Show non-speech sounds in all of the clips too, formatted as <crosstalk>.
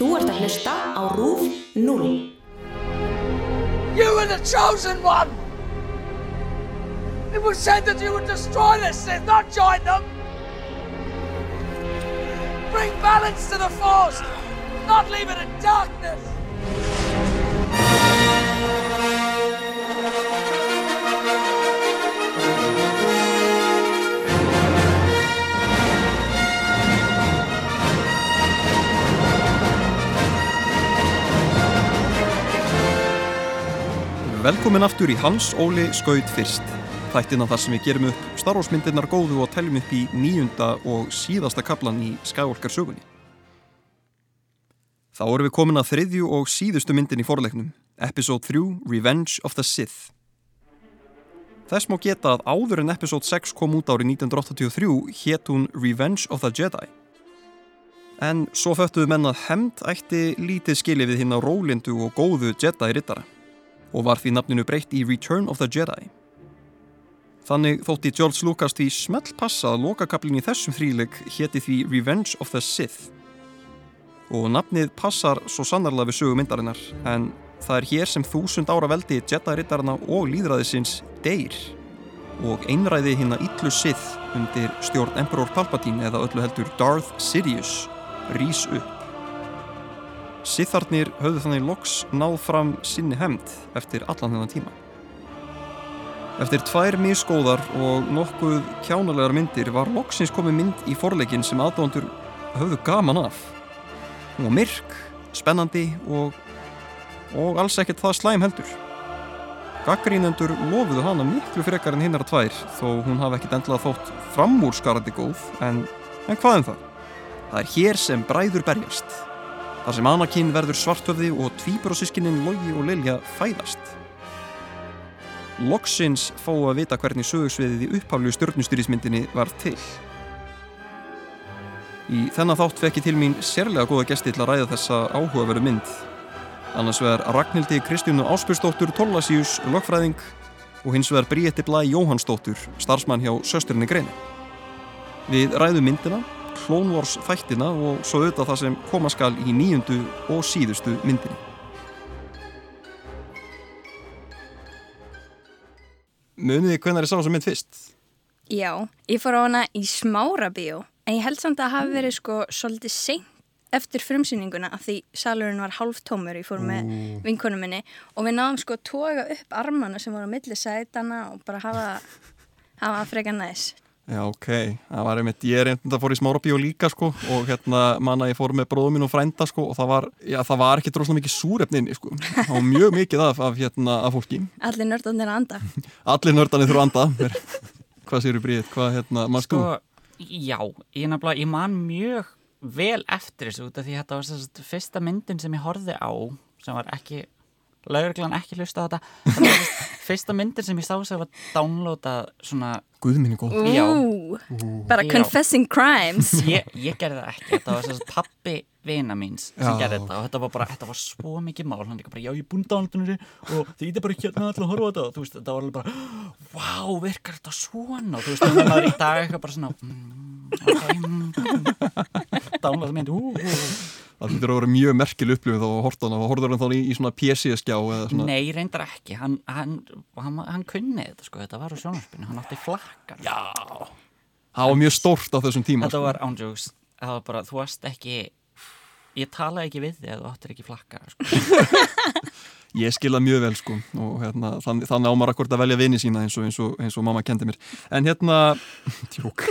Þú ert að hlusta á RÚF 0. You were the chosen one! It was said that you would destroy this Sith, not join them! Bring balance to the Force, not leave it in darkness! Velkomin aftur í Hans Óli Skaut fyrst. Þættina þar sem við gerum upp Star Wars myndirnar góðu og teljum upp í nýjunda og síðasta kaplan í Skywalker sögunni. Þá erum við komin að þriðju og síðustu myndin í forleiknum, Episode 3, Revenge of the Sith. Þess má geta að áður en Episode 6 kom út árið 1983 hétt hún Revenge of the Jedi. En svo föttuðu menn að hemd ætti lítið skilið við hinn á rólindu og góðu Jedi-rittara og var því nafninu breytt í Return of the Jedi. Þannig þótti George Lucas því smelt passa að lokakablin í þessum þríleik hétti því Revenge of the Sith. Og nafnið passar svo sannarlega við sögumyndarinnar en það er hér sem þúsund ára veldi Jedi-rittarna og líðræðisins deyr og einræði hinn að yllu Sith undir stjórn Emperor Palpatine eða öllu heldur Darth Sidious rís upp. Sitharnir höfðu þannig loks náð fram sinni hemd eftir allan þennan tíma. Eftir tvær miskóðar og nokkuð kjánalegar myndir var loksins komið mynd í forleikin sem aðdóndur höfðu gaman af. Hún var myrk, spennandi og, og alls ekkert það slæm heldur. Gaggrínendur lofuðu hana miklu frekar en hinnar tvær þó hún hafi ekkit endlað þótt framúrskarandi góð en, en hvað um það? Það er hér sem bræður berjast. Þar sem Anakin verður svartöfði og tvíbrósískinin Logi og Lilja fæðast. Loksins fá að vita hvernig sögursviðið í upphaflu stjórnustýrismyndinni var til. Í þennan þátt fekk ég til mín sérlega góða gesti til að ræða þessa áhugaveru mynd. Annars vegar Ragnhildi Kristjánu Áspjörsdóttur Tollasíus, lögfræðing og hins vegar Bríetti Blæ Jóhannsdóttur, starfsmann hjá Sösturinni Greini. Við ræðum myndina Clone Wars þættina og svo auðvitað það sem koma skal í nýjundu og síðustu myndinni. Muniði hvernig er það sem mynd fyrst? Já, ég fór á hana í smára bíó en ég held samt að það hafi verið sko svolítið seint eftir frumsýninguna af því salurinn var halvt tómur ég fór með vinkonum minni og við náðum sko að toga upp armana sem voru á milli sætana og bara hafa, hafa freka næst Já, ok, það var einmitt, ég er einmitt að fór í smára bíó líka sko og hérna manna ég fór með bróðum minn og frænda sko og það var, já það var ekki droslega mikið súrefninni sko, það var mjög mikið af, af hérna af fólki. Allir nördanir að anda. <laughs> Allir nördanir þurfa að anda, hvað séu Bríð, hvað hérna, maður sko? Já, ég nefnilega, ég man mjög vel eftir þessu út af því þetta var þess að fyrsta myndin sem ég horfið á sem var ekki lauruglan ekki hlusta á þetta. Þannig að <laughs> fyrsta myndir sem ég sá sem var downloadað svona Guðminni góð. Bara confessing crimes. <laughs> Ég, ég gerði það ekki, þetta var þess að pappi vina míns sem Já. gerði þetta og þetta var bara, þetta var svo mikið mál. Hann líka bara, já ég er búin downloadunni og þið er bara ekki hérna allir að horfa á þetta. Og þú veist, þetta var alveg bara, vá, virkar þetta svona? Og þú veist, þannig að maður í dag eitthvað bara svona mm, ok, mm, downloada mynd, ú, ú, ú Það fyrir að vera mjög merkil upplifið þá að horta hana. Og horður hann þá í, í svona PC-skjá eða svona Nei, reyndar ekki, hann, hann, hann, hann kunni þetta sko, þetta var á sjónarspinu, hann átti flakkar Já, það var mjög stórt á þessum tíma Þetta sko. var ándjóks, það var bara, þú varst ekki, ég talaði ekki við þig að þú áttir ekki flakkar sko. <laughs> Ég skilða mjög vel sko. Og hérna, þann, þannig á maður akkord að velja vini sína eins og, eins og, eins og mamma kendi mér. En hérna, <laughs> tjók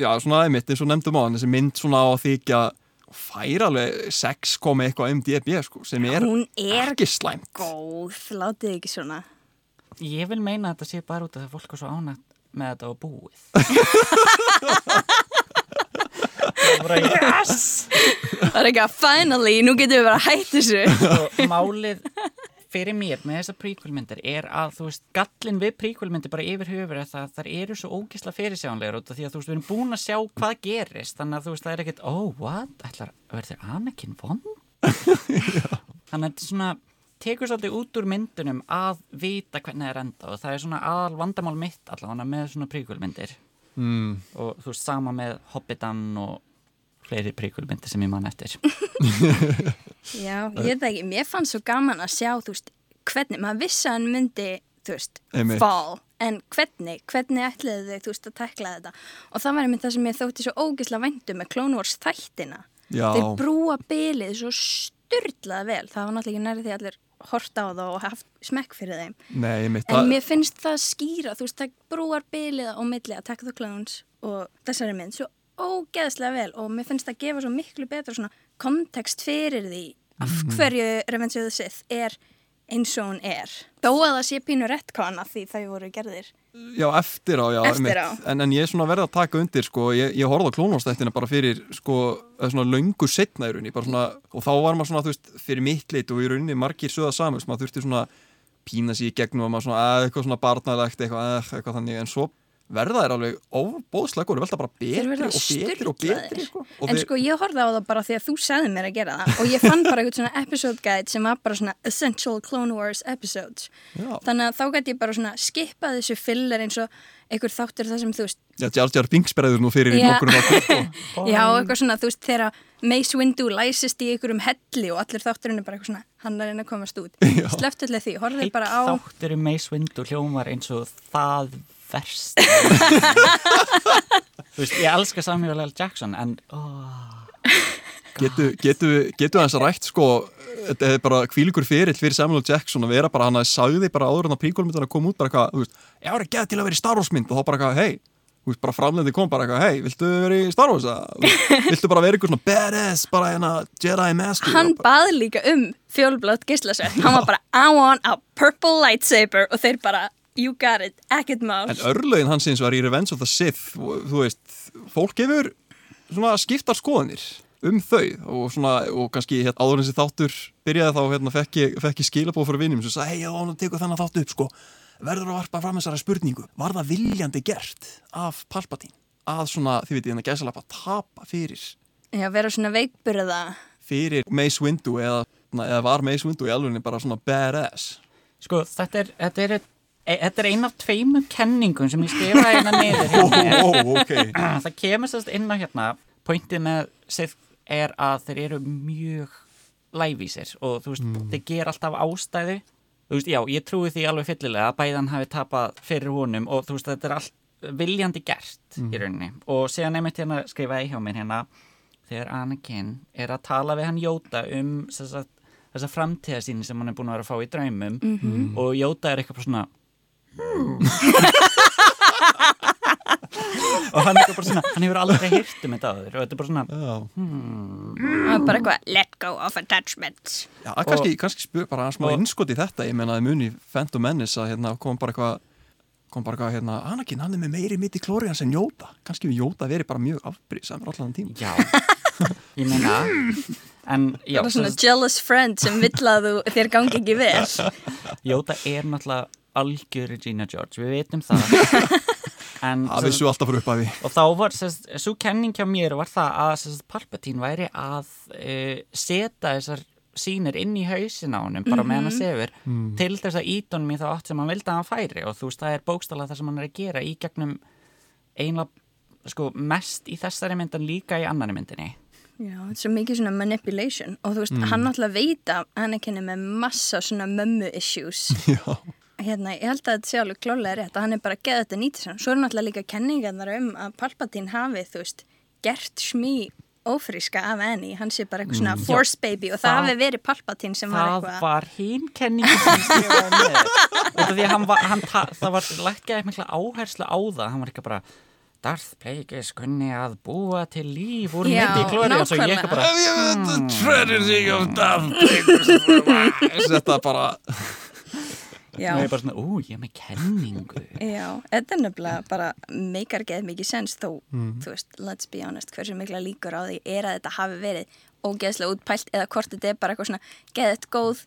Já, svona aðeimitt eins og nefndum á hann þessi mynd svona á að þykja fær alveg 6 komi eitthvað MDB sko, sem er, Hún er ekki slæmt. góð, látið ekki svona. Ég vil meina að þetta sé bara út af það að fólk er svo ánægt með þetta á búið. Það var bara, yes! Það er ekki að finally, nú getum við bara hætt þessu. Og málið fyrir mér með þessar príkvölmyndir er að þú veist, gallin við príkvölmyndir bara yfir höfur er það að þær eru svo ógisla fyrirsjánlegar út af því að þú veist, við erum búin að sjá hvað gerist þannig að þú veist, það er ekkert, oh, what ætlar, verður Anakin vond? <laughs> þannig að þetta er svona tekur svolítið út úr myndunum að vita hvernig það er enda og það er svona aðal vandamál mitt allavega með svona príkvölmyndir mm. og þú veist, sama með Hobbitan og fleiri príkulmyndir sem ég man eftir. <laughs> Já, ég veit það ekki, mér fannst svo gaman að sjá, þú veist, hvernig, maður vissi að hann myndi, þú veist, Einmitt. fall, en hvernig, hvernig ætliðu þau, þú veist, að tekla þetta? Og það var einmitt það sem ég þótti svo ógislega væntum með Clone Wars þættina. Já. þeir brúa bilið svo styrlað vel, það var náttúrulega ekki nærið því allir hort á það og haft smekk fyrir þeim. Nei, en mér finnst það skýra, þú veist, það brúar bilið á milli Attack of the Clones og þessari mynd svo ógeðslega vel og mér finnst það gefa svo miklu betra svona kontekst fyrir því af Mhm. hverju Revenge of the Sith er eins og hún er þó að það sé pínu rettkona því þau voru gerðir Já, eftir á, já, Eftir á. En, en ég er svona verið að taka undir, sko, ég, ég horfði á klónvastættina bara fyrir, sko, eða svona löngu setna í rauninni, svona, og þá var maður svona, þú veist, fyrir mitt lit og í rauninni margir söða saman, sem maður þurfti svona pína sér í gegnum og maður svona, að eitthvað svona barnalegt, eitthvað, að, eitthvað þannig, en svo verða þær alveg óbóðslega góður, velta bara betri og betri og betri, sko. Og En þeir- sko ég horfði á það bara því að þú sagði mér að gera það og ég fann bara eitthvað svona episode guide sem var bara svona Essential Clone Wars episodes Já. þannig að þá gæti ég bara svona skippa þessu filler eins og einhver þáttur það sem þú veist Já, Jar Jar Binks berður nú fyrir í Já. nokkur þáttum, sko. Já, eitthvað svona, þú veist, þegar Mace Windu læsist í einhverjum helli og allir þátturinn er bara eitthvað svona, hann er einn að komast út. <laughs> Allir því, Heitt bara á... þáttur um Mace Windu hljómar eins og það verst Þú veist, ég elska Samuel L. Jackson en oh, Getu, getu, getu hans rætt sko þetta er bara kvílingur fyrill fyrir Samuel L. Jackson að vera bara hann að sagði bara áður en að príkólmyndan að koma út bara eitthvað, þú veist, ég var ekki til að vera í Star Wars mynd og þá bara eitthvað, hei, þú veist, bara framlendi kom bara eitthvað, hei, viltu vera í Star Wars veist, <laughs> viltu bara vera eitthvað svona badass bara hérna Jedi Master Hann bað líka um fjólblótt gíslasvett. Hann var bara, I want a purple lightsaber og þeir bara, you got it, ekkert mál. En örlögin hans eins var í Revenge of the Sith og, þú veist, fólk gefur svona skiptar skoðanir um þau og svona, og kannski hérna, áður en þessi þáttur byrjaði þá hérna fekk ég, fekk ég skilabóð fyrir vinnum sem sagði, hei, já, hann tekur þennan þátt upp sko, verður að varpa fram þessara spurningu var það viljandi gert af Palpatine að svona, þið veitir, hérna gæsalapa tapa fyrir, Já, vera svona veikburða. fyrir Mace Windu eða, eða var Mace Windu í alveg bara svona badass Sko, þetta er, þetta er, e, þetta er ein af tveimur kenningum sem ég skrifa hérna niður hjá mér. Ó, ok. <clears throat> Það kemur sérst inn á hérna pointið með Sith er að þeir eru mjög lævísir og þú veist, þeir ger alltaf ástæðu. Þú veist, já, ég trúi því alveg fyllilega að bæðan hafi tapað fyrir honum og þú veist, þetta er allt viljandi gert í rauninni. Og síðan einmitt hérna skrifaði hjá mér hérna þegar Anakin er að tala við hann Jóta um þessa, þessa framtíðasýni sem hann er búin að vera að fá í draumum og Jóta er eitthvað bara svona og hann, er bara svona, hann hefur aldrei hýrt um þetta áður og þetta er bara svona Já, Það var bara eitthvað, let go of attachments. Já, að kannski, kannski spyr bara smá innskot í þetta ég menna að muni Phantom Menace að hérna kom bara eitthvað kom bara eitthvað hérna, Anakin hann er með meiri mitt í klóriðan sem Jóta kannski við Jóta verið bara mjög afbríðsamur allan tíma. Já, ég meina En já, Það var svona jealous friend sem vill að þú, þér gangi ekki vel. Jóta er náttúrulega algjör Regina George, við veitum það. <laughs> En að sem vissu alltaf fyrir upp að því Og þá var, sérst, svo kenning hjá mér var það að sérst, Palpatine væri að uh, setja þessar sýnir inn í hausin á honum, bara með hann að sefur til þess að ídunum í þá átt sem hann vildi að hann færi. Og þú veist, það er bókstala það sem hann er að gera í gegnum einlega sko, mest í þessari myndin líka í annari myndinni. Já, þetta er svo mikið svona manipulation. Og þú veist, hann náttúrulega veit að Anakin er með massa svona mömmu issues. <laughs> Já, Hérna, ég held að þetta sé alveg klálega rétt að hann er bara að geða þetta nýtið sem. Svo er náttúrulega líka kenningar þar um að Palpatine hafi, þú veist, gert smí ófríska af Annie. Hann sé bara eitthvað svona force baby og það, Það- hafi verið Palpatine sem var það eitthvað... var hinn kenningi sem skrifaði með. <laughs> Og það því að hann var, hann ta, það var lagt gæði mikla áherslu á það. Hann var ekki bara Darth Plagueis kunni að búa til líf úr mitt í klóri og svo ég ekki bara ég veit að tragedy of Darth Þetta bara Já, og ég bara svona, ú, ég er með kenningu já, þetta er nefnilega bara meikar geð mikið sens þó, þú veist, let's be honest, hversu mikla líkur á því er að þetta hafi verið ógeðslega útpælt eða hvort þetta er bara eitthvað svona geðett góð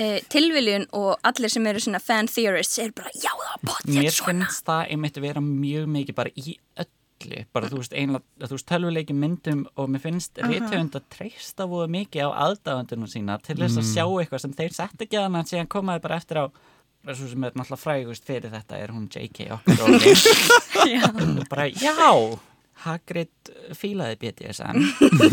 uh, tilviljun og allir sem eru svona fan theorists er bara, já, það var mér svona. finnst það einmitt vera mjög mikið bara í öllu bara þú veist, einlega, þú veist, tölvuleiki myndum og mér finnst uh -huh. að treysta voða mikið á aðdáðundunum sína til þess að sjá eitthvað sem þeir sett ekki að hann síðan komaði bara eftir á svo sem er náttúrulega frægust fyrir þetta er hún J.K. okkur og bara, já. Hagrid fílaði BDSM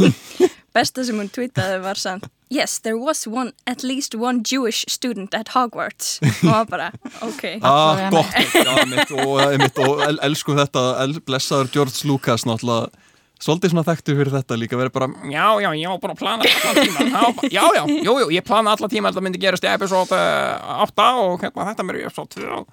<laughs> Besta sem hún tweetaði var samt Yes, there was one, at least one Jewish student at Hogwarts. Og var bara, ok. Ah, gott, já, mitt, og, mitt, og el, elsku þetta, el, blessaður George Lucas náttúrulega, svolítið svona þekktu fyrir þetta líka, verið bara, Já, já, var bara að plana allan tíman Já, já, já, jú, jú, ég plana allan tíman Þetta myndi gerast í episode uh, 8 og hérna, þetta mér í episode 2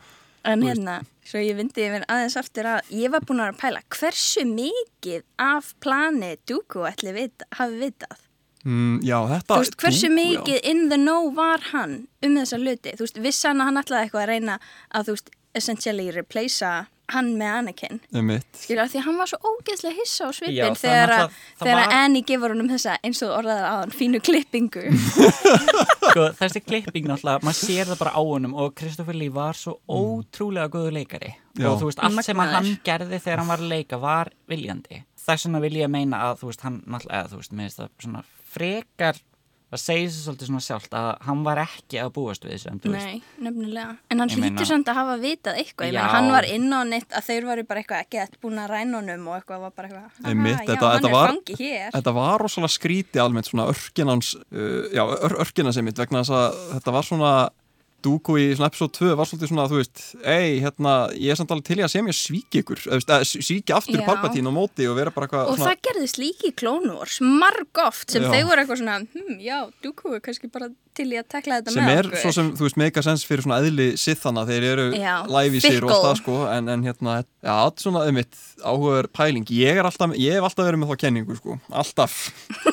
En hérna, svo ég vindi yfir aðeins aftur að ég var búin að pæla hversu mikið af plani Dooku ætli vita, hafi vitað mm, já, þetta Þú veist, hversu já. mikið in the know var hann um þessa hluti? Þú veist, vissi hann að hann ætlaði eitthvað að reyna að, þú veist, essentially replacea hann með Anakin. Skilja, því hann var svo ógeðslega hissa á svipin þegar, að- var- Annie gefur honum þessa, eins og orðaði á hann, fínu klippingu. <laughs> sko, þessi klipping náttúrulega, maður sér það bara á honum og Kristoffer Lee var svo ótrúlega góðu leikari Já. og þú veist, allt sem að Magnaður. hann gerði þegar hann var að leika var viljandi þess vegna vil ég meina að þú veist, hann náttúrulega, eða þú veist, finnst það svona frekar það segir sér svolítið svona sjálft að hann var ekki að búast við þessu en þú veist, Nei, nefnilega. En hann hlýttur samt að hafa vitað eitthvað. Ég Já. meina, hann var inn á neitt að þeir varu bara eitthvað ekki búin að ræna honum og eitthvað var bara eitthvað, aha, Einmitt, já, þetta- hann þetta er var- fangi hér. Þetta var rosalega skríti almennt svona örkinans, uh, já, ör, örkina sem mitt vegna þess að þetta var svona Dúku í svona episode 2 var svolítið svona, þú veist, ei, hérna, ég er samt alveg til í að segja mér svíki ykkur, svíki aftur Já. Palpatine á móti og vera bara eitthvað Og það gerðist líki í Wars, marg oft sem Já. þeir voru eitthvað svona, hm, já, Dooku er kannski bara til í að tekla þetta sem með er okkur. svo sem, þú veist, sense fyrir svona eðli sithana, þeir eru Já, lævísir og fickle. það sko, en, en hérna já, er svona, einmitt, áhugaður pæling ég er alltaf, ég hef alltaf verið með þá kenningu sko, alltaf,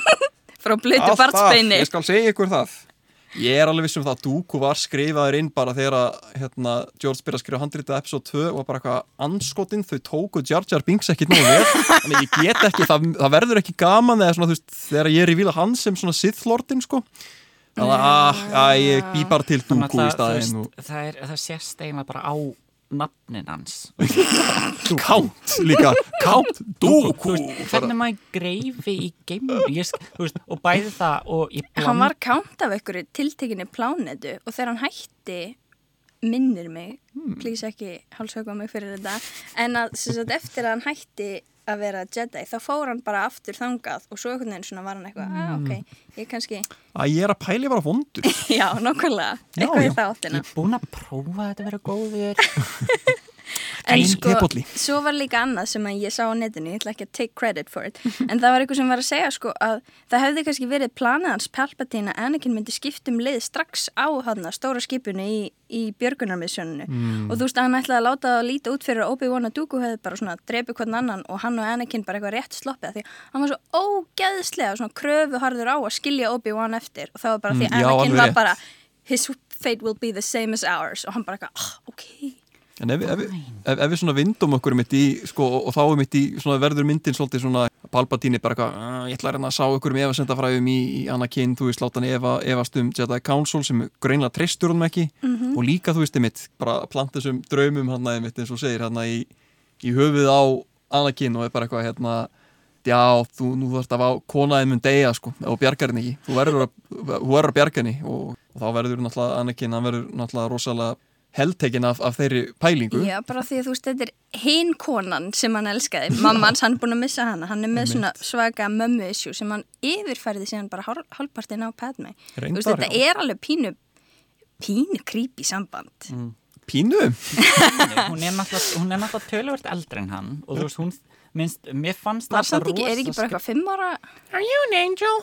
<laughs> Frá blötu alltaf barnsbeini. Ég er alveg viss um það að Dooku var skrifaður inn bara þegar að, hérna, George byrja að skrifa handritið episode 2 og var bara eitthvað anskotinn, þau tóku Jar Jar Binks ekkit nógu vel, þannig ég get ekki það, það verður ekki gaman eða svona, þú veist, þegar ég er í vila hans sem svona Sith Lordin sko. Þannig að, að, að ég bý bara til Dooku í að það, það, það sést eiginlega bara á nafnin hans. <laughs> Count líka. Count Dooku hvernig maður greifi í geimur og bæði það og Hann var kánt af einhverju tiltekinni plánetu og þegar hann hætti minnir mig, Hmm. please ekki hálsöka mig fyrir þetta, en að sem sagt, eftir að hann hætti að vera Jedi þá fór hann bara aftur þangað og svo einhvern veginn svona var hann eitthvað, ah, Hmm. ok, ég kannski að ég er að pæli bara vondur <laughs> já, nokkulega, Já, eitthvað já. í það áttina ég er búin að prófa þetta að vera góður <laughs> En sko, tepolli. svo var líka annað sem að ég sá á netinu, ég ætla ekki að take credit for it, <laughs> en það var eitthvað sem var að segja sko að það hefði kannski verið planið hans Palpatine að Anakin myndi skipt um lið strax á hann stóra skipinu í, í björgunarmissjóninu Mm. og þú veist að hann ætlaði að láta það að líta út fyrir að Obi-Wan og Dooku hefði bara svona dreipið hvern annan og hann og Anakin bara eitthvað rétt sloppið því að hann var svo ógeðslega svona kröfuharður á að skilja Obi-Wan eftir og það var bara því Mm, að já, Anakin alveg var bara his fate will be the same as ours og hann bara eitthvað, ah, ok En ef, ef, ef, ef við svona vindum okkur mitt í, sko, og þá er mitt í svona verður myndin svolítið svona Palpatine bara eitthvað, "Ah, ég ætla að reyna að sá okkur um efasendafræðum í, í Anakin, þú veist, láta hann efa, efast um Jedi Council sem greinlega treystur hann ekki. Og líka, þú veist, einmitt, bara plant þessum draumum hann einmitt eins og segir hann í, í höfuð á Anakin og er bara eitthvað hérna já, þú, nú þarfst að fá konaðin mun deyja, sko, og bjargar henni ekki. Þú verður að, að bjarga henni og, og þá verður náttúrulega Anakin, hann verður náttúrulega rosalega heldtekinn af, af þeirri pælingu Já, bara því að þú veist, þetta er hinn konan sem hann elskaði, mammans, hann er búin að missa hana, hann er með svona svaka mömmu issue sem hann yfirfærði síðan bara hál- hálfpartinn á Padme. Þú veist, þetta já. er alveg pínu, pínu creepy samband. Pínu? hún er náttúrulega, er tölvöld eldri en hann og þú veist, hún minnst, mér fannst það samt ekki, er ekki bara eitthvað fimm ára? Are you an angel?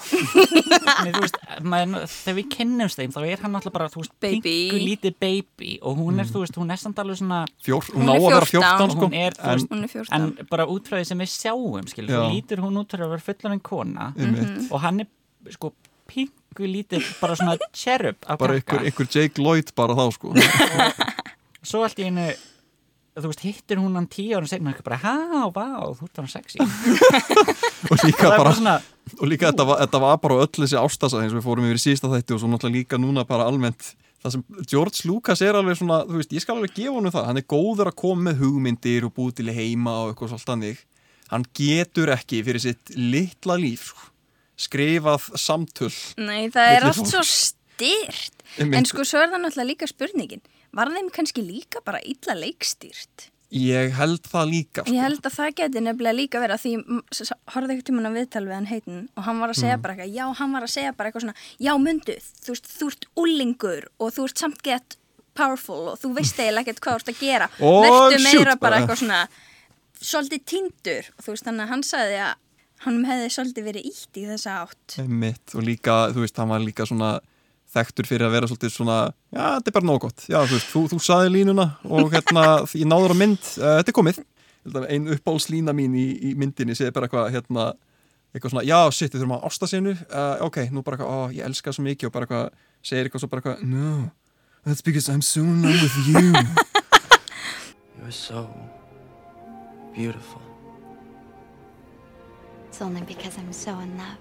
<laughs> Þú veist, maður, þegar við kynnumst þeim þá er hann alltaf bara, þú veist, Baby. pingu lítið baby og hún er, þú veist, hún er samt alveg svona Fjór, hún Hún á er að vera 14, 14 sko hún er, en, veist, Hún er 14. en bara út frá því sem við sjáum, skilur, þá lítur hún út fyrir að vera fullan en kona einmitt, og hann er, sko, pingu lítið bara svona cherub bara ykkur, ykkur Jake Lloyd bara þá sko svo allt í einu þú veist, hittir hún hann tíu árum segna bara, há, vá, þú ert hann sexy <laughs> og líka bara, svona, og líka þetta var, þetta var bara öll þessi ástasa eins og við fórum yfir í sísta þætti og svo náttúrulega líka núna bara almennt það sem George Lucas er alveg svona þú veist, ég skal alveg gefa honum það, hann er góður að koma með hugmyndir og búið til heima og eitthvað svolítið þannig, hann getur ekki fyrir sitt litla líf sko, skrifað samtöl Nei, það er allt svo styrt. En sko, svo er það náttúrulega líka spurningin. Var þeim kannski líka bara illa leikstýrt? Ég held það líka sko. Ég held að það geti nefnilega líka verið að því horfði ekkert tímann á viðtal við hann heitin og hann var að Mm. segja bara eitthvað, já, hann var að segja bara eitthvað svona, já, mundu, þú veist, þú ert úlingur og þú ert samt gett powerful og þú veist eiginlega ekkert hvað þú ert að gera. <laughs> Shoot meira bara bara. eitthvað svona, svolítið tindur og þú veist, þannig að hann sagði að hann hefði svolítið verið ítt í þessa átt. mitt og líka, þú veist, hann var líka svona þekktur fyrir að vera svolítið svona já, þetta er bara nóg gott, já, þú veist, þú, þú saði línuna og hérna, <laughs> ég náður á mynd. Uh, þetta er komið, Ég held að ein uppáhaldslína mín í, í myndinni segir bara eitthvað hérna, eitthvað svona, já, shit, við þurfum að ásta sinu uh, ok, nú bara eitthvað, ó, ég elska svo mikið og bara eitthvað, segir eitthvað svo bara eitthvað no, that's because I'm so in love with you. <laughs> You're so beautiful. It's only because I'm so in love.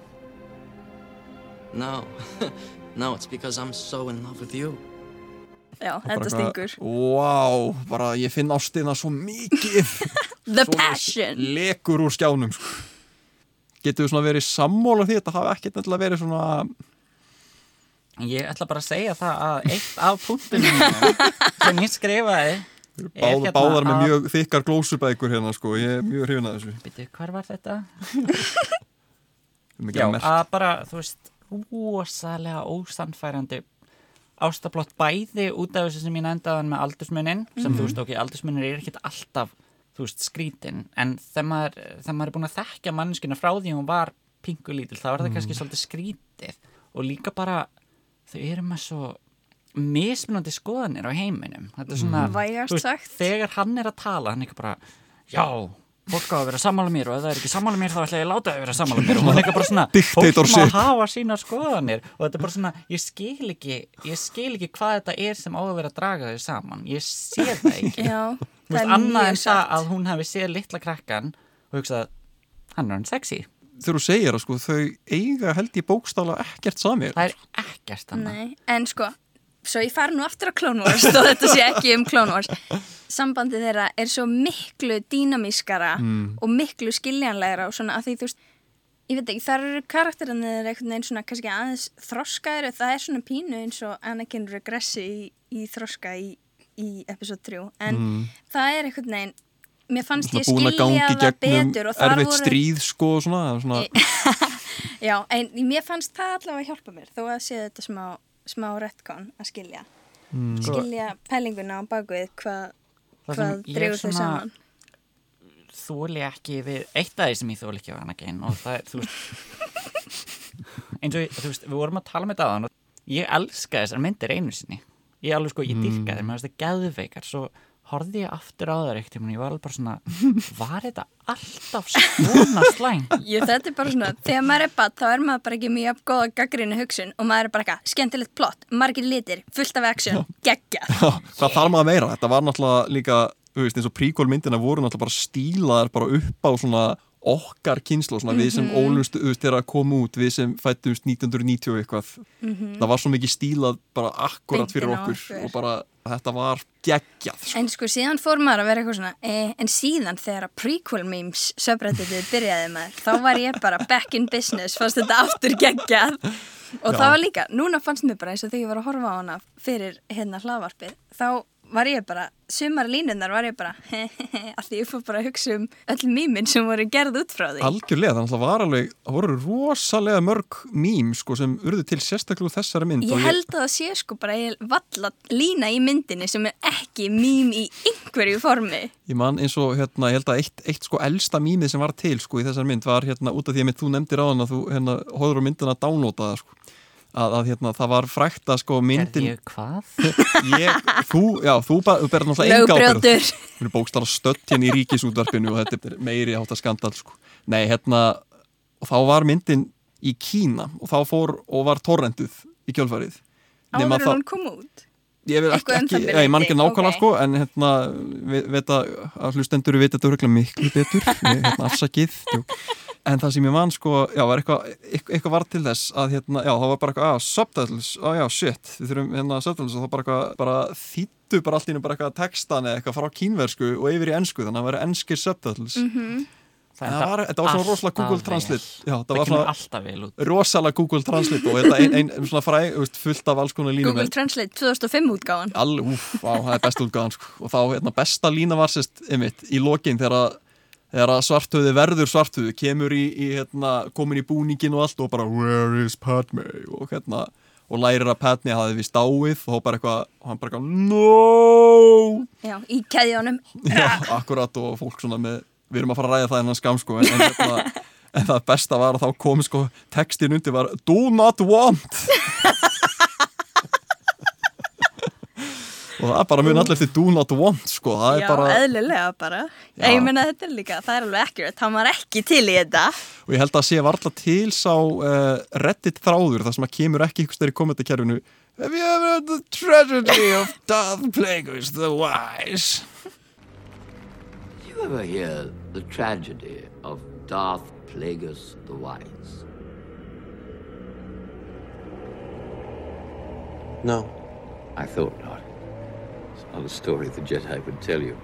No, <laughs> no, it's because I'm so in love with you. Já, þetta stingur. wow, bara ég finn ástina svo mikið <laughs> The Svoleiðis passion! lekur úr skjánum sko. getur við svona verið sammóla því þetta hafi ekkert nefnilega verið svona Ég ætla bara að segja það að eitt af punktunum sem ég skrifaði báð, hérna báðar með að- mjög þykkar glósubækur hérna sko, ég er mjög hrifin að þessu Býtu, hvar var þetta? Já, að bara, þú veist, rosalega ósannfærandi ástablott bæði út af þessu sem ég nefndaðan með aldursmunin, sem Mhm. þú veist, ok, aldursmunir er ekkert alltaf, þú veist, skrítin, en þegar maður, þegar maður er búin að þekkja manneskina frá því hún var pingulítil, þá er það Mhm. kannski svolítið skrítið og líka bara, þau eru með svo mismunandi skoðanir á heiminum þetta er svona, Mhm. Vægast þú veist, sagt. þegar hann er að tala, hann er ekki bara já, fólk á að vera sammála mér og ef það er ekki sammála mér þá ætla ég að láta það vera sammála mér. Og hún er ekki bara svona, fólk má hafa sínar skoðanir. Og þetta er bara svona, ég skil ekki ég skil ekki hvað þetta er sem á að vera að draga þau saman, ég sé það ekki. <laughs> Já, Þú það er annað en það að hún hefði séð litla krakkan og hugsað, hann er hann sexy þegar þú segir það sko, þau eiga held ég bókstála ekkert sami það er ekkert annað. Nei, en sko, svo ég fari nú aftur á Clone Wars og þetta sé ekki um Clone Wars. Sambandið þeirra er svo miklu dýnamískara og miklu skiljanlegra og svona að því þú veist ég veit ekki, þar eru karakterinir einhvern veginn svona kannski aðeins þroskaðir það er svona pínu eins og Anakin regressi í, í þroska í, í episode 3 en það er einhvern veginn mér fannst ég búin að skilja það betur og þar erfitt voru stríð sko og svona, svona <laughs> Já, en mér fannst það allavega hjálpa mér þó að sé þetta smá, smá retcon að skilja. Skilja pælinguna á bakvið hvað Það ég dregur þau saman. þóli ekki við eitt af því sem ég þóli ekki á Anakin og það er, þú veist eins og, þú veist, við vorum að tala með þetta aðan og ég elska þessar myndir einu sinni. Ég alveg sko, ég dyrka þeim, finnst það geðveikar svo horfði ég aftur á það eitt ég var alveg bara svona, <laughs> var þetta alltaf svona slæm <laughs> Ég, þetta er bara svona, þegar maður er bad þá er maður bara ekki mjög góða gaggrinni hugsun og maður er bara eitthvað, skemmtilegt plott, margir litir fullt af action, geggja hvað þarf maður meira? Þetta var náttúrulega líka, þú veist, eins og príkól myndina voru náttúrulega bara stílaðar bara upp á svona okkar kynslu, svona við sem þú veist, þegar að koma út, við sem fættumst 1990 og eitthvað. Það var svo mikið stílað bara akkurat fyrir okkur okkur. og bara þetta var geggjað. Sko. En sko síðan fór maður að vera eitthvað svona eh, en síðan þegar að prequel memes subredditið byrjaði maður, þá var ég bara back in business, fannst þetta aftur geggjað og það var líka, núna fannst mér bara eins og þegar ég var að horfa á hana fyrir hérna hlaðvarpið, þá var ég bara, sumar línunar var ég bara <laughs> að því ég fór bara að hugsa um öll mýmin sem voru gerð út frá því Algjörlega, þannig að það var alveg, það voru rosalega mörg mím sko sem urðu til sérstaklega þessari mynd Ég held að það sé sko bara ég valla lína í myndinni sem er ekki mým í einhverju formi. Ég man eins og hérna, ég held að eitt, eitt sko elsta mýmið sem var til sko í þessar mynd var hérna út af því að þú nefndir á hann að þú hérna hóður á myndina að downloada það sko. Að, að hérna það var frækt að sko myndin ég hvað? <laughs> ég, þú, já, þú, ba- þú berð náttúrulega enga Lögbrjótur. Þú er bókstara stött hérna í ríkisútvarpinu og þetta er meiri átt að skandal sko. Nei, hérna og þá var myndin í Kína og þá fór og var torrenduð í kjölfarið Nema Áður en hún kom út. Ég ekki, um ekki ég man ekki nákvæmlega ok. sko en hérna, við, veit að, að hlustendur veit þetta örgulega miklu betur hérna, afsakið jú. En það sem ég man sko, já, var eitthvað eitthvað, var til þess að hérna, já, þá var bara eitthvað, að, subtitles, á já, shit við þurfum hérna subtitles og þá bara eitthvað bara þýttu bara allt í einu bara eitthvað textan eða eitthvað frá kínversku og yfir í ennsku þannig að það væri ennskir subtitles Mhm. Það En það var, þetta var svona rosalega Google. Translate Já, það Það var svona alltaf vel út rosalega Google Translate og þetta ein, ein, svona fræ, veist, fullt af alls konar línum Google Translate 2005 útgáðan All, úf, á, það er besta útgáðan sko. og þá hérna, besta lína var sérst einmitt, í lokin þegar, að- þegar að svartöði verður svartöði kemur í, í hérna, komin í búningin og allt og bara where is Padme? Og hérna og lærir að Padme hafi við stáið og bara eitthvað, og hann bara eitthvað no! Já, í keðjónum Já, akkurat og fólk svona með við erum að fara að ræða það innan skam sko en, en, hérna, en það besta var að þá kom sko textin undir var do not want <laughs> og það er bara mun allir eftir do not want sko það er Já, bara, eðlilega bara Já. Ég meina þetta er líka, það er alveg accurate Hann var ekki til í þetta og ég held að sé varla til sá uh, reddit þráður þar sem að kemur ekki ykkur styrir kommentarkerfinu Have you ever heard the tragedy of Darth Plagueis the Wise? Did you ever hear the tragedy of Darth Plagueis the Wise? No. I thought not. It's not a story the Jedi would tell you.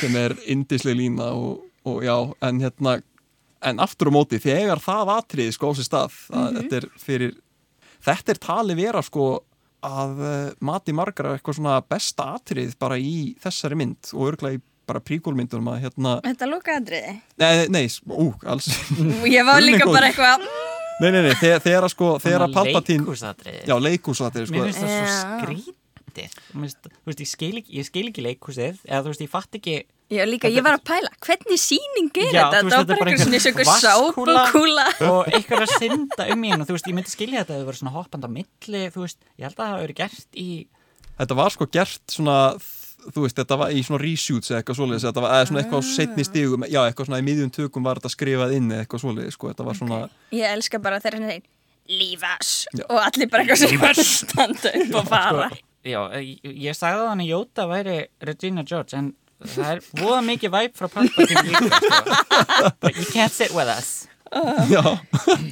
sem er indisleg lína og, og já, en hérna en aftur á móti, þegar það atriði sko á sér stað, að þetta er fyrir þetta er tali vera sko að uh, mati margar eitthvað svona besta atrið bara í þessari mynd og örglega í bara príkólmyndunum að hérna, Þetta lúka aðriði nei, nei, ú, alls Ég var líka bara eitthvað nei, nei, nei, þegar, að sko, þegar að Palpatine Leikúsatriði já, leikúsatrið sko. Mér finnst það svo skrítið finnst- Þú veist, ég skil ekki, ég skil ekki leikhúsið eða þú veist, ég fatt ekki Já, líka, ég var að pæla, hvernig sýning er Já, þetta? þú veist, Þetta var bara eitthvað svona eins og eitthvað sápukúla. og eitthvað að synda um og þú veist, ég myndi skilja þetta að það verið svona hoppandi á milli, þú veist, ég held að það hafi verið gert í þetta var sko gert svona þú veist, þetta var í svona reshoots eða eitthvað svoleiðis, þetta var eða svona eitthvað á setni stigum já, eitthvað svona í miðjum tökum var þetta skrifað inn eða eitthvað svoleiðis, sko, þetta var svona Ég elska bara þegar hann segir Lífas og allir bara eitthvað sem standa upp og fara. Já, ég, ég sagði að hann að Jóta væri Regina George en það er voða mikið væp frá Palpatine líka sko. But you can't sit with us. Já,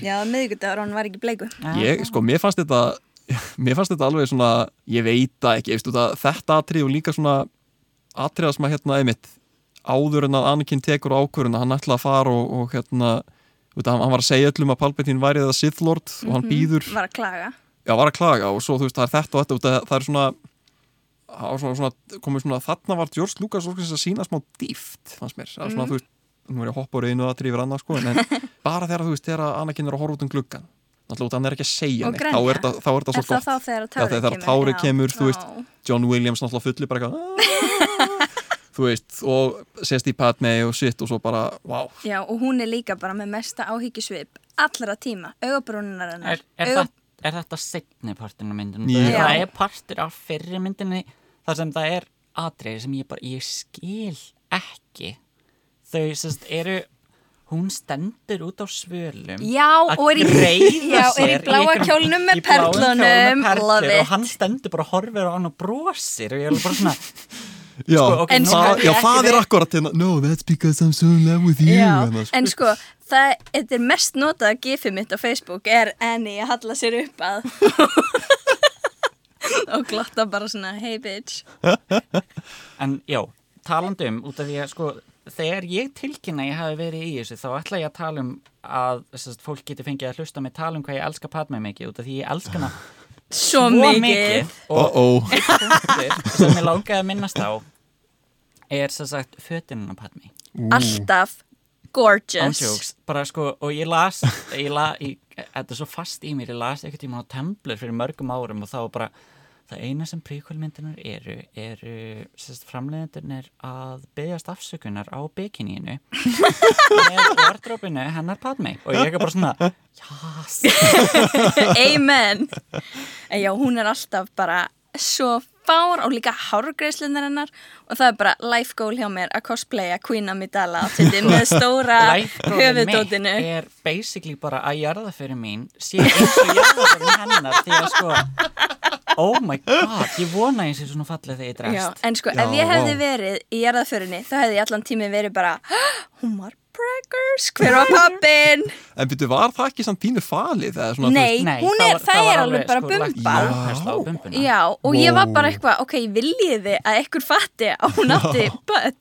Já, miðgudagur, hann var ekki bleiku. Ég, sko, mér fannst þetta mér fannst þetta alveg svona ég veit það ekki, það, þetta atrið og líka svona atriða sem að hérna einmitt áður en að Anakin tekur ákvörðuna, hann ætla að fara og, og hérna, veit, hann, hann var að segja öllum að Palpatine væri það Sith Lord og hann býður Var að klaga. Já, var að klaga og svo þú veist, það er þetta og þetta það, það er svona, svona, svona komið svona, þarna var George Lucas að sína smá dýft, fannst mér. Það er Mhm. svona, þú veist, nú er ég að hoppa úr einu að trífur annað, sko, en <laughs> bara þegar þú veist, þegar Anakin er að horfa út um gluggan náttúrulega út, hann er ekki að segja Og neitt, þá grenja. er þetta- þá er Er svo það gott þá þegar þegar kemur? tári kemur, þú veist. John Williams náttúrulega fulli bara eitthvað <laughs> þú veist, og sést í Padme og shit og svo bara, wow Já, og hún er líka bara með mesta áhyggjusvip allra tíma, augabrúnunar hennar Er, er, það, er þetta setni partin af myndinu? Já. Það er partur af fyrri myndinni þar sem það er atriði sem ég bara, ég skil ekki þau sérst eru hún stendur út á svölum Já, að og er í, já, er í bláa kjólnum með perlunum. og hann stendur bara og horfir á hann og brosir og ég er bara svona <laughs> Já, Sko, ok, En nú sko- já það er akkurat hérna. No, that's because I'm so in love with you Já, hérna, sko. en sko, það þetta er mest notað gifið mitt á Facebook er Annie að halla sér upp að <laughs> og glotta bara svona hey bitch. <laughs> En já, talandi um út af því að sko þegar ég tilkynna ég hafi verið í þessu þá ætla ég að tala um að sest, fólk geti fengið að hlusta mig tala um hvað ég elska Padme mikið út af því ég elska hana <laughs> Svo mikið. og Uh-oh. einn punktur sem ég langaði að minnast á er sem sagt fötinuna Padme. Alltaf gorgeous. Ándjóks, bara sko, og ég las ég la, ég, þetta er svo fast í mér ég las eitthvað tíma á Tumblr fyrir mörgum árum og þá var bara, það eina sem príkvælmyndunar eru, sérst, framleiðendurnir að byggjast afsökunar á bikinínu með vardrópinu hennar Padme og ég er bara svona jás, <laughs> Amen. En já, hún er alltaf bara svo fár og líka hárgreislunar hennar. Og það er bara life goal hjá mér að cosplaya Queen Amidala með <laughs> stóra höfudótinu er basically bara að jarða fyrir mín sé eins og jarða fyrir hennar því að sko oh my god, ég vona ég sé svona fallið þegar ég Já, drefst en sko, Já, ef ég hefði verið í jarðaförinni þá hefði ég allan tímið verið bara <gasps> hún var breakers, hver var pappin? En byrju, var það ekki samt pínu falið? þú Nei, veist- hún er, það, er alveg bara sko, bumba áherslu á bumbuna. Já, og ég var bara eitthvað, ok, viljiði að ekkur fatti að hún átti börn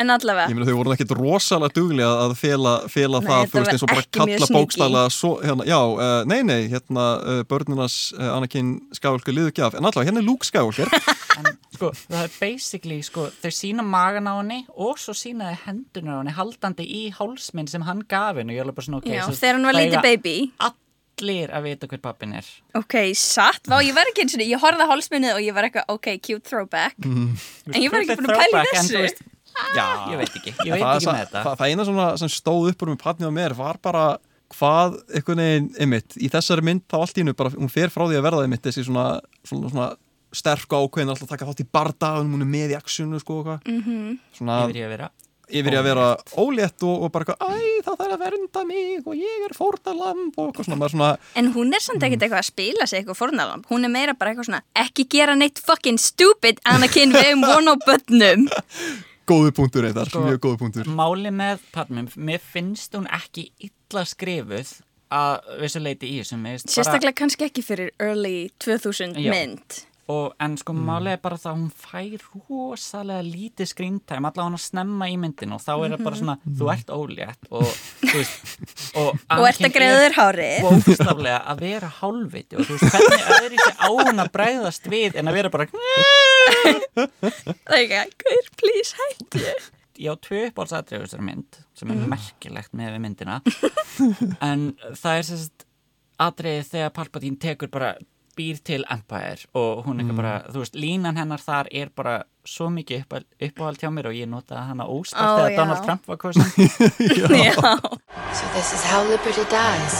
en allavega. Ég meina þau voru ekkert rosalega duglega að fela, fela Nei, það, þú veist, eins og bara ekki kalla sneaky. bókstæla svo, hérna, já, uh, nei, nei, hérna uh, börninas uh, Anakin Skywalker liðu ekki af, en allavega, hérna er Luke Skywalker. <laughs> En sko, það er basically sko, þau sína magan á henni og svo sínaði hendunar á henni haldandi í hálsminn sem hann gaf henni. Og ég er alveg bara svona ok Já, svo þegar hann var lítið baby. allir að vita hver pappin er. Ok, satt, vá, ég var ekki eins og ég horfði á hálsminnið og ég var eitthvað, ok, cute throwback. En ég var ekki búin að pæla Throwback, en þessu. þú veist, Já, ég veit ekki, ég veit ekki það, með þetta. það, það eina svona sem stóð upp úr með patni á mér var bara hvað einhvern veginn, einmitt, í þessari mynd þá allt í hennu bara, hún fer frá því að verða einmitt þessi svona, svona, svona sterk ákveðin alltaf taka þátt í bardagun, hún er með í actionu sko og hvað. Mhm. svona yfir ég að vera yfir í að vera ólétt. og, og bara eitthvað, æ, það þarf að vernda mig og ég er fórnalamb og eitthvað svona, svona En hún er samt ekkert eitthvað að spila sig eitthvað fórnalamb Hún er meira bara eitthvað svona Ekki gera neitt fucking stupid Anakin við um von á bönnum <laughs> góðu punktur eitthvað, Sko, mjög góðu punktur. Máli með Padmum, mér finnst hún ekki illa skrifuð að vissu leiti í þessum finnst bara- Sérstaklega kannski ekki fyrir early 2000 Já. mynd og, en sko Mm. er bara það að hún fær rosalega lítið skrýntæm allavega hann að snemma í myndinu og þá er það bara svona, þú ert ólétt og þú veist <laughs> og, Og ert að þér hárið bókstaflega að vera hálfviti og þú veist hvernig öðru sér á hún að bræðast við en að vera bara Það er ekki, hver, please, hættu ég á tvö uppáhaldsatriðu þessari mynd sem er Mhm. merkilegt með við myndina en það er sérst atriði þegar Palpatine tekur bara býr til Empire og hún eitthvað bara, þú veist, línan hennar þar er bara svo mikið uppáhald, uppáhald hjá mér og ég notaði hana óspart þegar já. Donald Trump var kosin <laughs> Já, So this is how liberty dies.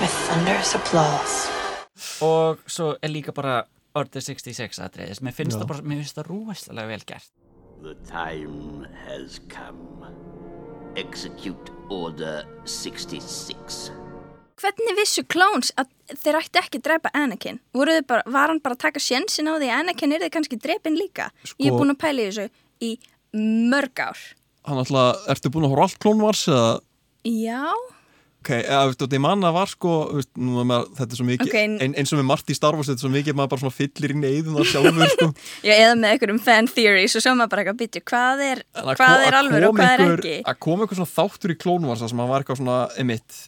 With thunderous applause. og svo er líka bara Order 66 atriðis, mér finnst Já. það bara mér finnst það rúastlega vel gert The time has come. Execute Order 66. Hvernig vissu klóns að þeir ætti ekki að drepa Anakin? Bara, var hann bara að taka sjensin á því að Anakin er þið kannski drepin líka? Ég er Sko- búin að pæla í þessu í mörg ár. hann alltaf, ertu búin að horfa allt Clone Wars eða Já, Ok, og því manna var sko, veist, maður, þetta er svo mikið, Ok, en- ein, eins og með margt í Star Wars, þetta er svo mikið, maður bara svona fyllir í neyðum það sjálfur, sko. <laughs> já eða með einhverjum fan theories og svo maður bara eitthvað byttu, hvað er, að hvað er að alveg og hvað er einhver- ekki? Að koma eitthvað svona þáttur í Wars, það sem hann var eitthvað svona, emitt,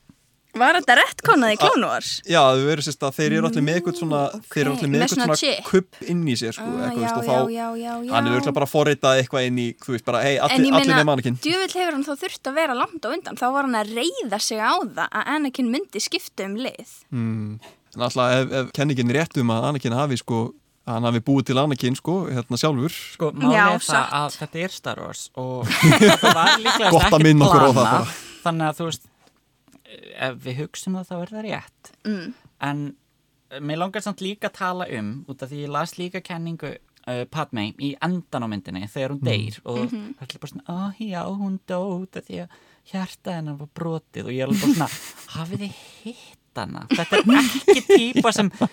Var þetta rettkonað í Clone Wars? já, þau verður sérst að þeir eru allir með eitthvað svona, þeir eru allir með eitthvað svona kupp inn í sér, sko, Ah, eitthvað, já, veist, og já, þá, já, hann er auðvitað bara forritað eitthvað inn í, þú veist, bara, hei, En allir, ég allir með meina, mannakinn. djöfull hefur hann þá þurft að vera langt á undan, þá var hann að reyða sig á það að Anakin myndi skipta um lið. Mm. En alltaf, ef, ef kenningin er rétt um að Anakin hafi, sko, að hann hafi búið til Anakin, sko, hérna sjálfur, Sko, málið Já, það satt. að þetta er Star Wars og <laughs> þetta var líklega að það bara. þannig að þú veist ef við hugsum það þá er það rétt. Mm. en eh, mér langar samt líka að tala um út af því ég las líka kenningu uh, Padme í endan á myndinni þegar hún deyr og Mhm. það er bara svona, ó já, hún dó út af því að hjarta hennar var brotið. Og ég er bara svona, <laughs> hafið þið hitt hana? Þetta er ekki típa sem að,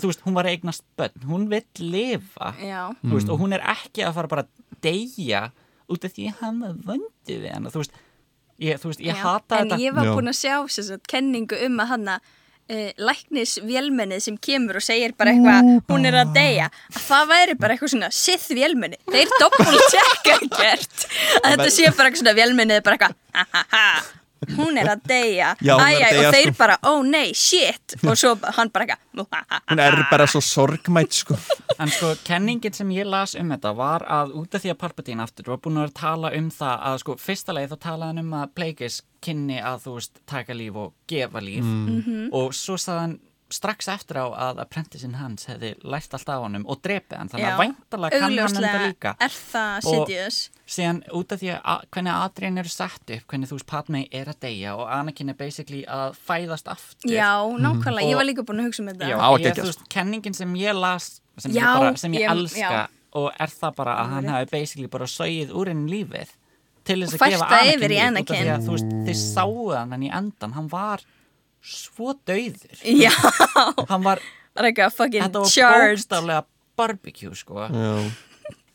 þú veist, hún var eignast börn, hún vill lifa. Veist, og hún er ekki að fara bara að deyja út af því að hann var vöndið við hana, þú veist ég, þú veist, ég Já, hata en þetta. ég var búin að sjá sem sagt, kenningu um að hann uh, læknis vélmennið sem kemur og segir bara eitthvað, hún er að deyja. Að það væri bara eitthvað svona sith vélmenni þeir doppul tjekka gert að þetta sé bara eitthvað svona vélmennið bara eitthvað, ha ha ha hún er að deyja, Já, er að æjæ, deyja, og þeir sko. bara, ó nei, shit og svo hann bara eitthvað hún er bara svo sorgmætt, sko. En sko, kenningin sem ég las um þetta var að út af því að Palpatine aftur var búin að tala um það að sko, fyrsta leið þá talaði hann um að Plagueis kynni að þú veist, taka líf og gefa líf Mhm. og svo sagði hann strax eftir á að apprenticin hans hefði lært allt af honum og drepið hann, þannig að væntalega kann hann þetta líka. er það Og- Sidious. síðan út af því að hvernig atriðin eru sett upp hvernig þú veist Padme er að deyja og Anakin er basically að fæðast aftur. Já, nákvæmlega, ég Og- var líka búin að hugsa um þetta. Já, ég, þú veist, kenningin sem ég las sem, Já, ég, bara, sem ég, ég- elska já. og er það bara að hann hafi basically bara sögið úr henni lífið til þess Og að gefa Anakin út af Anakin. því að, þú veist, þið sáu hann en í endan hann var svo dauður. Já, hann var, fucking þetta var charged bókstaflega barbecue sko. Já.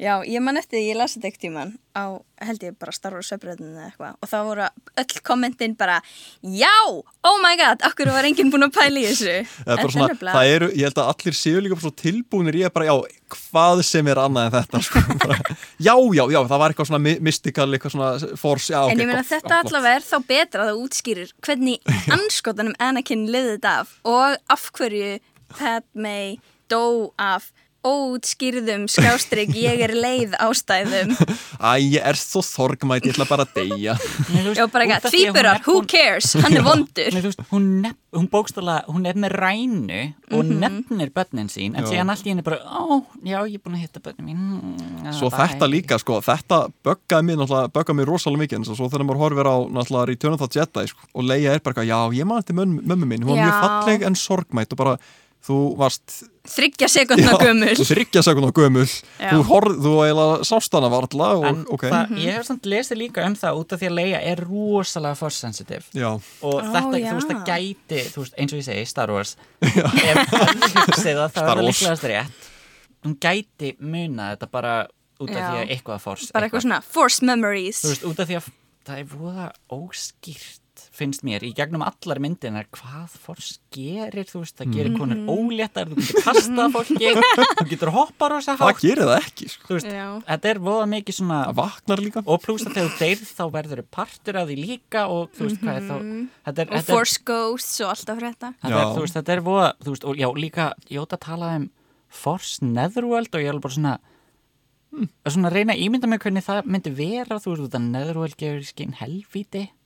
Já, ég man eftir því ég las þetta ekkert tíman á, held ég bara Star Wars söpbröðinu eða eitthvað. Og þá voru öll kommentin bara Já, oh my god, okkur var enginn búin að pæla í þessu? <laughs> Er svona, nefnilega- það eru, ég held að allir séu líka tilbúinir í að bara, já, hvað sem er annað en þetta, sko, <laughs> bara, já, já, já, það var eitthvað svona mystical, eitthvað svona force, já, ok, En ég meina gott, þetta flott. allavega er þá betra að það útskýrir hvernig <laughs> anskotanum Anakin liði þetta af og af hverju Padme dó af óutskýrðum skástrík ég er leið ástæðum. <laughs> Æ, ég er svo þorgmætt, ég ætla bara að deyja. Já, bara eitthvað, tvíburar, who cares, hann er vondur. Nei, veist, hún, nef, hún bókstala, hún er með rænu og Mhm. nefnir börnin sín en síðan allt í henni bara, ó, já, ég er búin að hitta börnin mín. Mm, Svo bye." þetta líka, sko, þetta böggaði mér náttúrulega, böggaði mér rosalega mikið, en svo þegar maður horfir á náttúrulega Return of the Jedi, sko, og Leia er bara, eitthvað, já, ég maður til mömmu mín, hún var mjög falleg en sorgmætt og bara, þú varst þryggja sekundna gömul þryggja sekundna gömul Já. þú, horf, þú eiginlega sást hana varla og, En ok, það, Mhm. ég hef samt lesið líka um það út af því að Leia er rosalega force sensitive já, og Ó, þetta, já. þú veist, það gæti veist, eins og ég segi, Star Wars ef hann hugsið það, er það Wars. líklegast rétt hún gæti muna þetta bara út af Já. því að eitthvað force bara eitthvað svona force memories þú veist, út af því að það er voða óskýrt finnst mér, í gegnum allar myndinar hvað force gerir, þú veist, það gerir Mhm. konur óléttar, þú getur kastað <laughs> fólki þú getur hoppa rosa það hátt. gerir það ekki, sko, þú veist, Já. þetta er voða mikið svona það vaknar líka. Og pluss að þegar þú deyrð þá verður þau partur af því líka og þú veist hvað er þá þetta er, Mhm. og þetta er, force ghosts og alltaf þetta þetta er, þú veist, þetta er voða þú veist, og já, líka, Jóta talaði um Force Netherworld og ég er alveg bara svona að svona reyna að ímynda mig hvernig það myndi vera þú veist, þetta Netherworld gefur í skinn helvíti. þú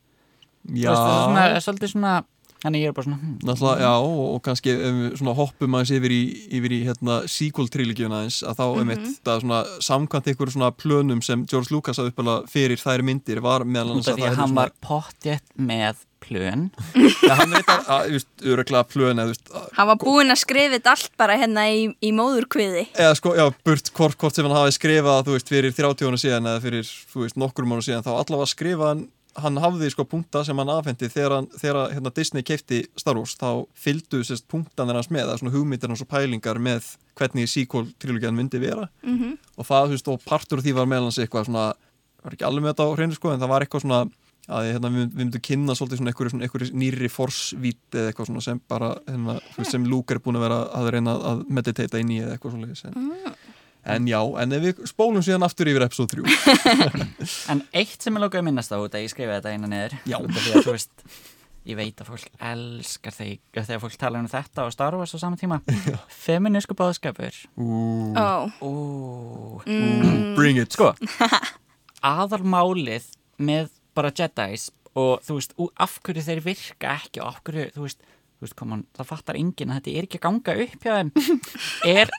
já, það er svona, svolítið svona þannig ég er bara svona hm, náttúrulega, já, og, og kannski svona hoppum aðeins yfir í, yfir í hérna, sequel-trilíkjuna eins, að þá mm Mhm. -hmm. það er svona samkvæmt ykkur svona plönum sem George Lucas hafði uppalað fyrir þær myndir var meðal annars því það að yrði hann svona- var pottjett með plön <laughs> Já, hann veit að, að, just, öruglega plön eða, just, að, hann var búinn að skrifa þetta allt bara hérna í, í móðurkviði eða sko, já, burt hvort, hvort sem hann hafi skrifað, þú veist, fyrir 30 ára síðan eða fyrir, þú veist, nokkrum ára síðan þá allavega skrifað hann, hann hafði sko punkta sem hann afhendi þegar, hann, þegar hérna, Disney keipti Star Wars, þá fylgdu sérst punktanir hans með, svona hugmyndir hans og pælingar með hvernig sequel trilógian myndi vera Mhm. og það, þú veist, og partur því var meðal hans eitthvað svona, var ekki alveg með þetta á hreinu sko, en það var eitthvað svona að hérna, við, við myndum kynna svolítið svona einhverju, svona einhverju nýri forsvít eða eitthvað svona sem bara hérna, sem Luke er búin að vera að reyna að meditata inn í eða eitthvað svona en, já, en ef við spólum síðan aftur yfir episode 3 <laughs> En eitt sem ég lókaði að minnast á að ég skrifa þetta eina niður. Að þú veist ég veit að fólk elskar þegar, þegar fólk tala um þetta og Star Wars á sama tíma. <laughs> Feminísku báðskapur ó, Ú, mm, bring it. Sko aðalmálið með bara Jedis og þú veist, af hverju þeir virka ekki og af hverju, þú veist, þú veist on, það fattar enginn að þetta er ekki að ganga upp hjá þeim. <laughs> Er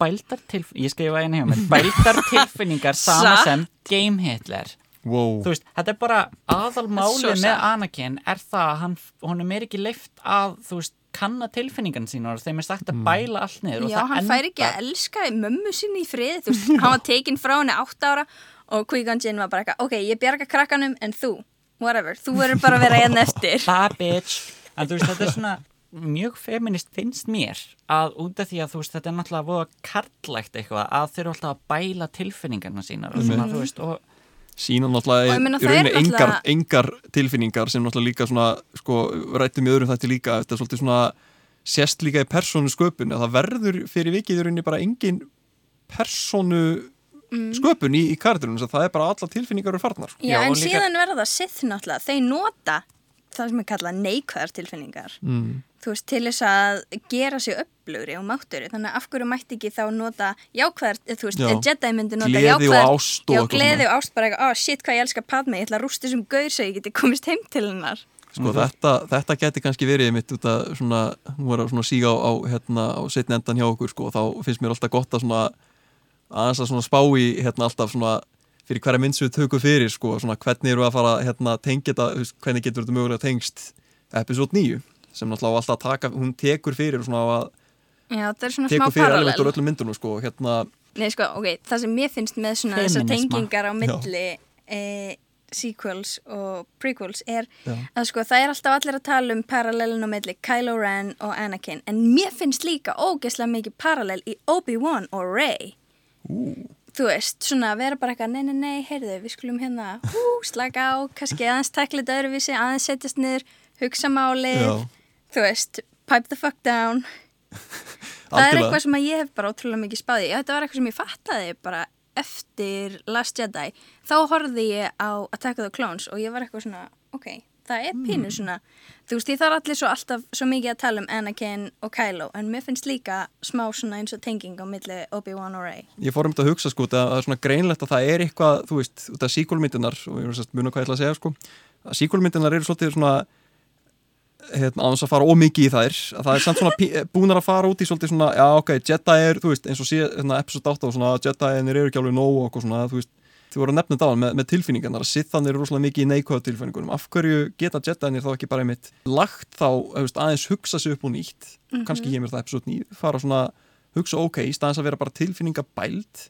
bældar tilfinningar, ég skrifa einu hjá mér bældar tilfinningar sama sem Game Hitler. Wow. þú veist, þetta er bara Svo aðalmálið með. Anakin er það að hann, honum er ekki leift að, þú veist, kanna tilfinningan sín og þeim er sagt að bæla allt niður og já, það hann fær ekki að elska mömmu sinni í friði, þú veist, hann var tekinn frá henni átt ára og Qui-Gon Jinn var bara eitthvað, ok, ég bjarga krakkanum en þú, whatever, þú verður bara að vera hérna eftir. Það bitch. En þú veist, þetta er svona mjög feminist finnst mér að út af því að þú veist, þetta er náttúrulega voða karlægt eitthvað að þeir eru alltaf að bæla tilfinningarna sínar og svona, þú veist, og sína Og náttúrulega í rauninni engar, náttúrulega- engar tilfinningar sem náttúrulega líka svona sko, rættum í öðrum þætti líka þetta er svolítið svona sérst líka í persónu sköpun að það verður fyrir vikið í rauninni bara engin persónu sköpun í, í karakterunum það er bara alla tilfinningar eru farnar. Já, Já, en og líka- síðan verða það sitt náttúrulega, þeir nota það sem er kallað neikvæðar tilfinningar. Mm. þú veist, til þess að gera sig upplugri og mátturi, þannig að af hverju mætti ekki þá nota jákvæðar, eh, þú veist, Já. Jedi myndi nota Gleði og jákvæðar ást og já, gleði og ást, bara eitthvað, oh shit hvað ég elska Padme, ég ætla að rústa þessum gaur svo ég geti komist heim til hennar. Sko þetta, þetta geti kannski verið mitt út að svona, nú er að svona síga á, á, hérna, á setni endan hjá okkur sko, þá finnst mér alltaf gott að svona aðeins að svona spá í hérna alltaf svona fyrir hverja mynd sem við tökum fyrir sko, svona hvernig eru að fara hérna tengja þetta, hvernig getur þetta mögulega tengst episode 9 sem náttúrulega alltaf að taka, hún tekur fyrir svona að Já, það er svona smá tekur fyrir element úr öllum myndunum sko, hérna, Nei, sko, ok, það sem mér finnst með svona þessar tengingar á milli e, sequels og prequels er Já. að sko það er alltaf allir að tala um parallelin á milli Kylo Ren og Anakin en mér finnst líka ógeðslega mikið parallel í Obi-Wan og Rey. Ú, þú veist, svona að vera bara eitthvað, nei, nei, nei, heyrðu, við skulum hérna, hú, slaka á, kannski aðeins tekla þetta öðruvísi, aðeins setjast niður, hugsa málið, Já. þú veist, pipe the fuck down. <laughs> það er eitthvað sem að ég hef bara ótrúlega mikið spáði. Þetta var eitthvað sem ég fattaði bara eftir Last Jedi. Þá horfði ég á Attack of the Clones og ég var eitthvað svona, ok, það er pínu svona. Þú veist, ég þarf allir svo alltaf svo mikið að tala um Anakin og Kylo, en mér finnst líka smá svona eins og tenging á milli Obi-Wan og Rey. Ég fór um þetta að hugsa sko, það það er svona greinlegt að það er eitthvað, þú veist, út af síkólmyndinar og ég veist, muna hvað ég ætla að segja sko, að síkólmyndinar eru svolítið svona hérna, á þess að fara ómikið í þær að það er samt svona <laughs> búnar að fara út í svolítið svona, já ok, Jedi er, þú veist, eins og sé, hérna, episode 8 og svona, Jedi-inir eru ekki alveg nóg og svona, þú veist, þið voru að nefna þetta á með, með tilfinningarnar, að Sithan eru rosalega mikið í neikvæða tilfinningunum, af hverju geta Jedi-inir þá ekki bara einmitt lagt þá, þú veist, aðeins hugsa sig upp og nýtt, kannski kemur það episode 9, fara svona, hugsa ok, í staðins að vera bara tilfinningabæld,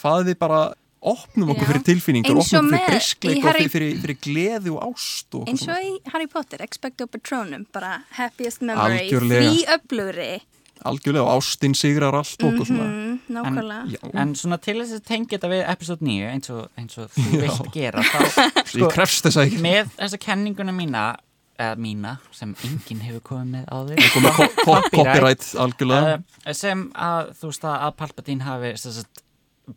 hvað við bara opnum okkur Já. fyrir tilfinningar, og opnum fyrir briskleik og Harry- fyrir, fyrir, fyrir gleði og ást og eins og í Harry Potter, Expecto Patronum bara happiest memory, frí öflugri algjörlega og ástin sigrar allt og, svona. Mm, nákvæmlega. Já. En svona til þess að tengja þetta við episode 9 eins og, eins og þú Já. vilt gera þá, sko, <laughs> Ég krefst þess að ekki. Með þessa kenninguna mína eða mína, sem enginn hefur komið með áður. Komið ko ko copyright. algjörlega. Uh, sem að þú veist að, að Palpatine hafi sagt,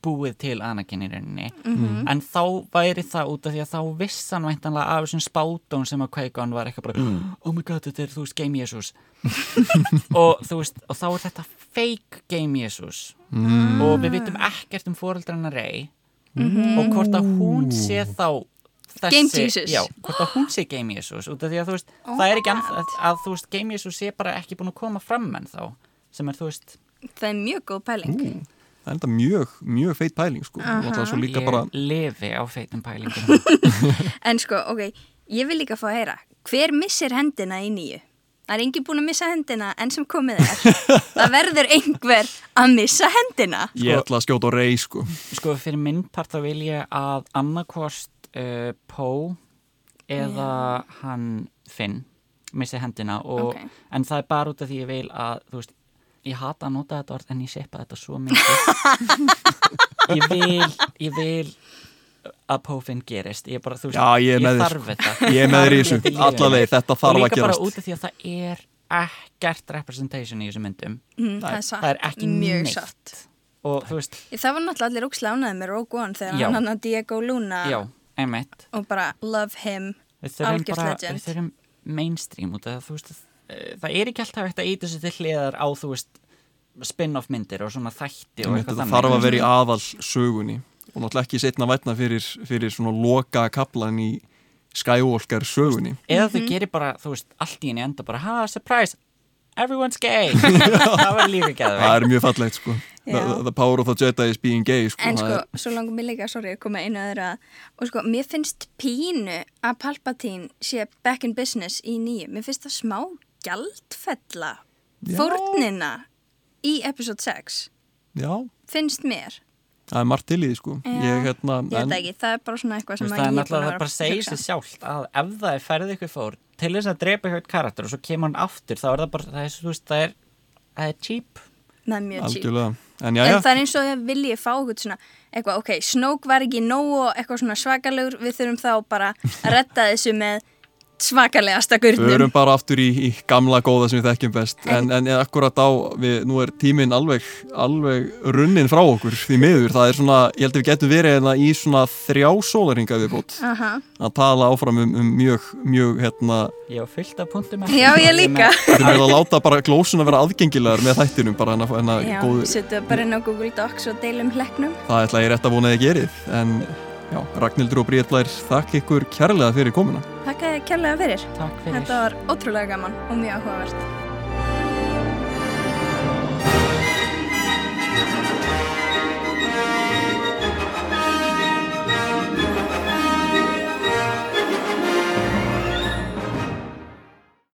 búið til Anakin í rauninni. Mhm. en þá væri það út af því að þá vissan væntanlega af þessum spátón sem að Qui-Gon var eitthvað bara oh my god, þetta er þú veist Game Jesus <laughs> og þú veist, og þá er þetta fake Game Jesus Mm. og við vitum ekkert um fóreldrana Rey og hvort að hún sé þá þessi, Game Jesus. já, hvort að hún sé Game Jesus út af því að þú veist, Oh það er ekki að, að þú veist, Game Jesus sé bara ekki búin að koma fram en þá, sem er þú veist það er mjög góð pæling það er enda mjög, mjög feit pæling sko. Og svo líka ég bara lifi á feitum pælingum <laughs> en sko, ok, ég vil líka fá að heyra hver missir hendina í nýju? Það er engin búin að missa hendina enn sem komið er <laughs> það verður einhver að missa hendina ég ætla að skjóta á rey sko. sko fyrir minn part þá vil ég að annarkvort uh, Poe eða hann Finn missi hendina og, Ok. en það er bara út af því ég vil að þú veist, ég hata að nota þetta orð en ég seipa þetta svo mikið <laughs> ég vil ég vil að Poe Finn gerist ég, bara, þú veist, Já, ég þér, þarf sko. þetta <laughs> Ég er með þér í þessu. þetta lífinu. Alla leið, þetta þarf að og líka gerast. bara út af því að það er ekkert representation í þessum myndum Mm, það er það er ekki Mjög neitt satt. og þú veist, það var náttúrulega allir ókslánaði með Rogue One þegar Já. hann hann að Diego Luna já, og bara love him bara, legend við þurfum mainstream út af það, eh, það er ekki alltaf hægt að íta sér til hliðar á, þú veist, spin-off myndir og svona þætti þetta þarf að vera í aðal sögunni og náttúrulega ekki setna vætna fyrir, fyrir svona loka kaplan í Skywalker sögunni. Eða Mhm. þau gerir bara, þú veist, allt í henni enda bara, ha, surprise, everyone's gay. <laughs> Það var líka að það er mjög fallegt sko. The, the power of the Jedi is being gay sko, En sko, er- svo langum mig líka, sorry, að koma einu öðru að og sko, mér finnst pínu að Palpatine sé back in business í nýju. Mér finnst það smá gjaldfella Já. fórnina í episode 6 já, finnst mér. Það er margt til í því sko Já, ég, hérna, Ég veit ekki, það er bara svona eitthvað sem að það er ég er náttúrulega að það vera bara segir hugsa. sér sjálft að ef það er ferðið ykkur fór til þess að drepa eitthvað karakter og svo kemur hann aftur þá er það bara, það er, þú veist, það er það er cheap Það er mjög cheap. algjörlega en já, En já, það er eins og að vilji fá eitthvað svona, eitthvað, ok, Snoke var ekki nóg og eitthvað svona svakalegur, við þurfum þá bara að retta þessu með svakalegasta við gurnum. erum bara aftur í, í gamla góða sem við þekkjum best en, en akkurat á, við, nú er tíminn alveg, alveg runnin frá okkur því miður, það er svona, ég held að við getum verið hérna í svona þrjá sólaringa viðbót Aha. að tala áfram um, um mjög, mjög hérna, var fullt af punktum Já, ég líka. Þetta er að láta bara glósuna vera aðgengilegar með þættinum bara hennar, hennar Já, góður, setjum bara inn á Google Docs og deilum hleknum. það ætla ég rétt að vona að ég gerið en já, Ragnhildur og Bríðlær þakk ykkur kærlega fyrir komuna Takk kærlega fyrir. Takk fyrir Þetta var ótrúlega gaman og mjög áhugavert.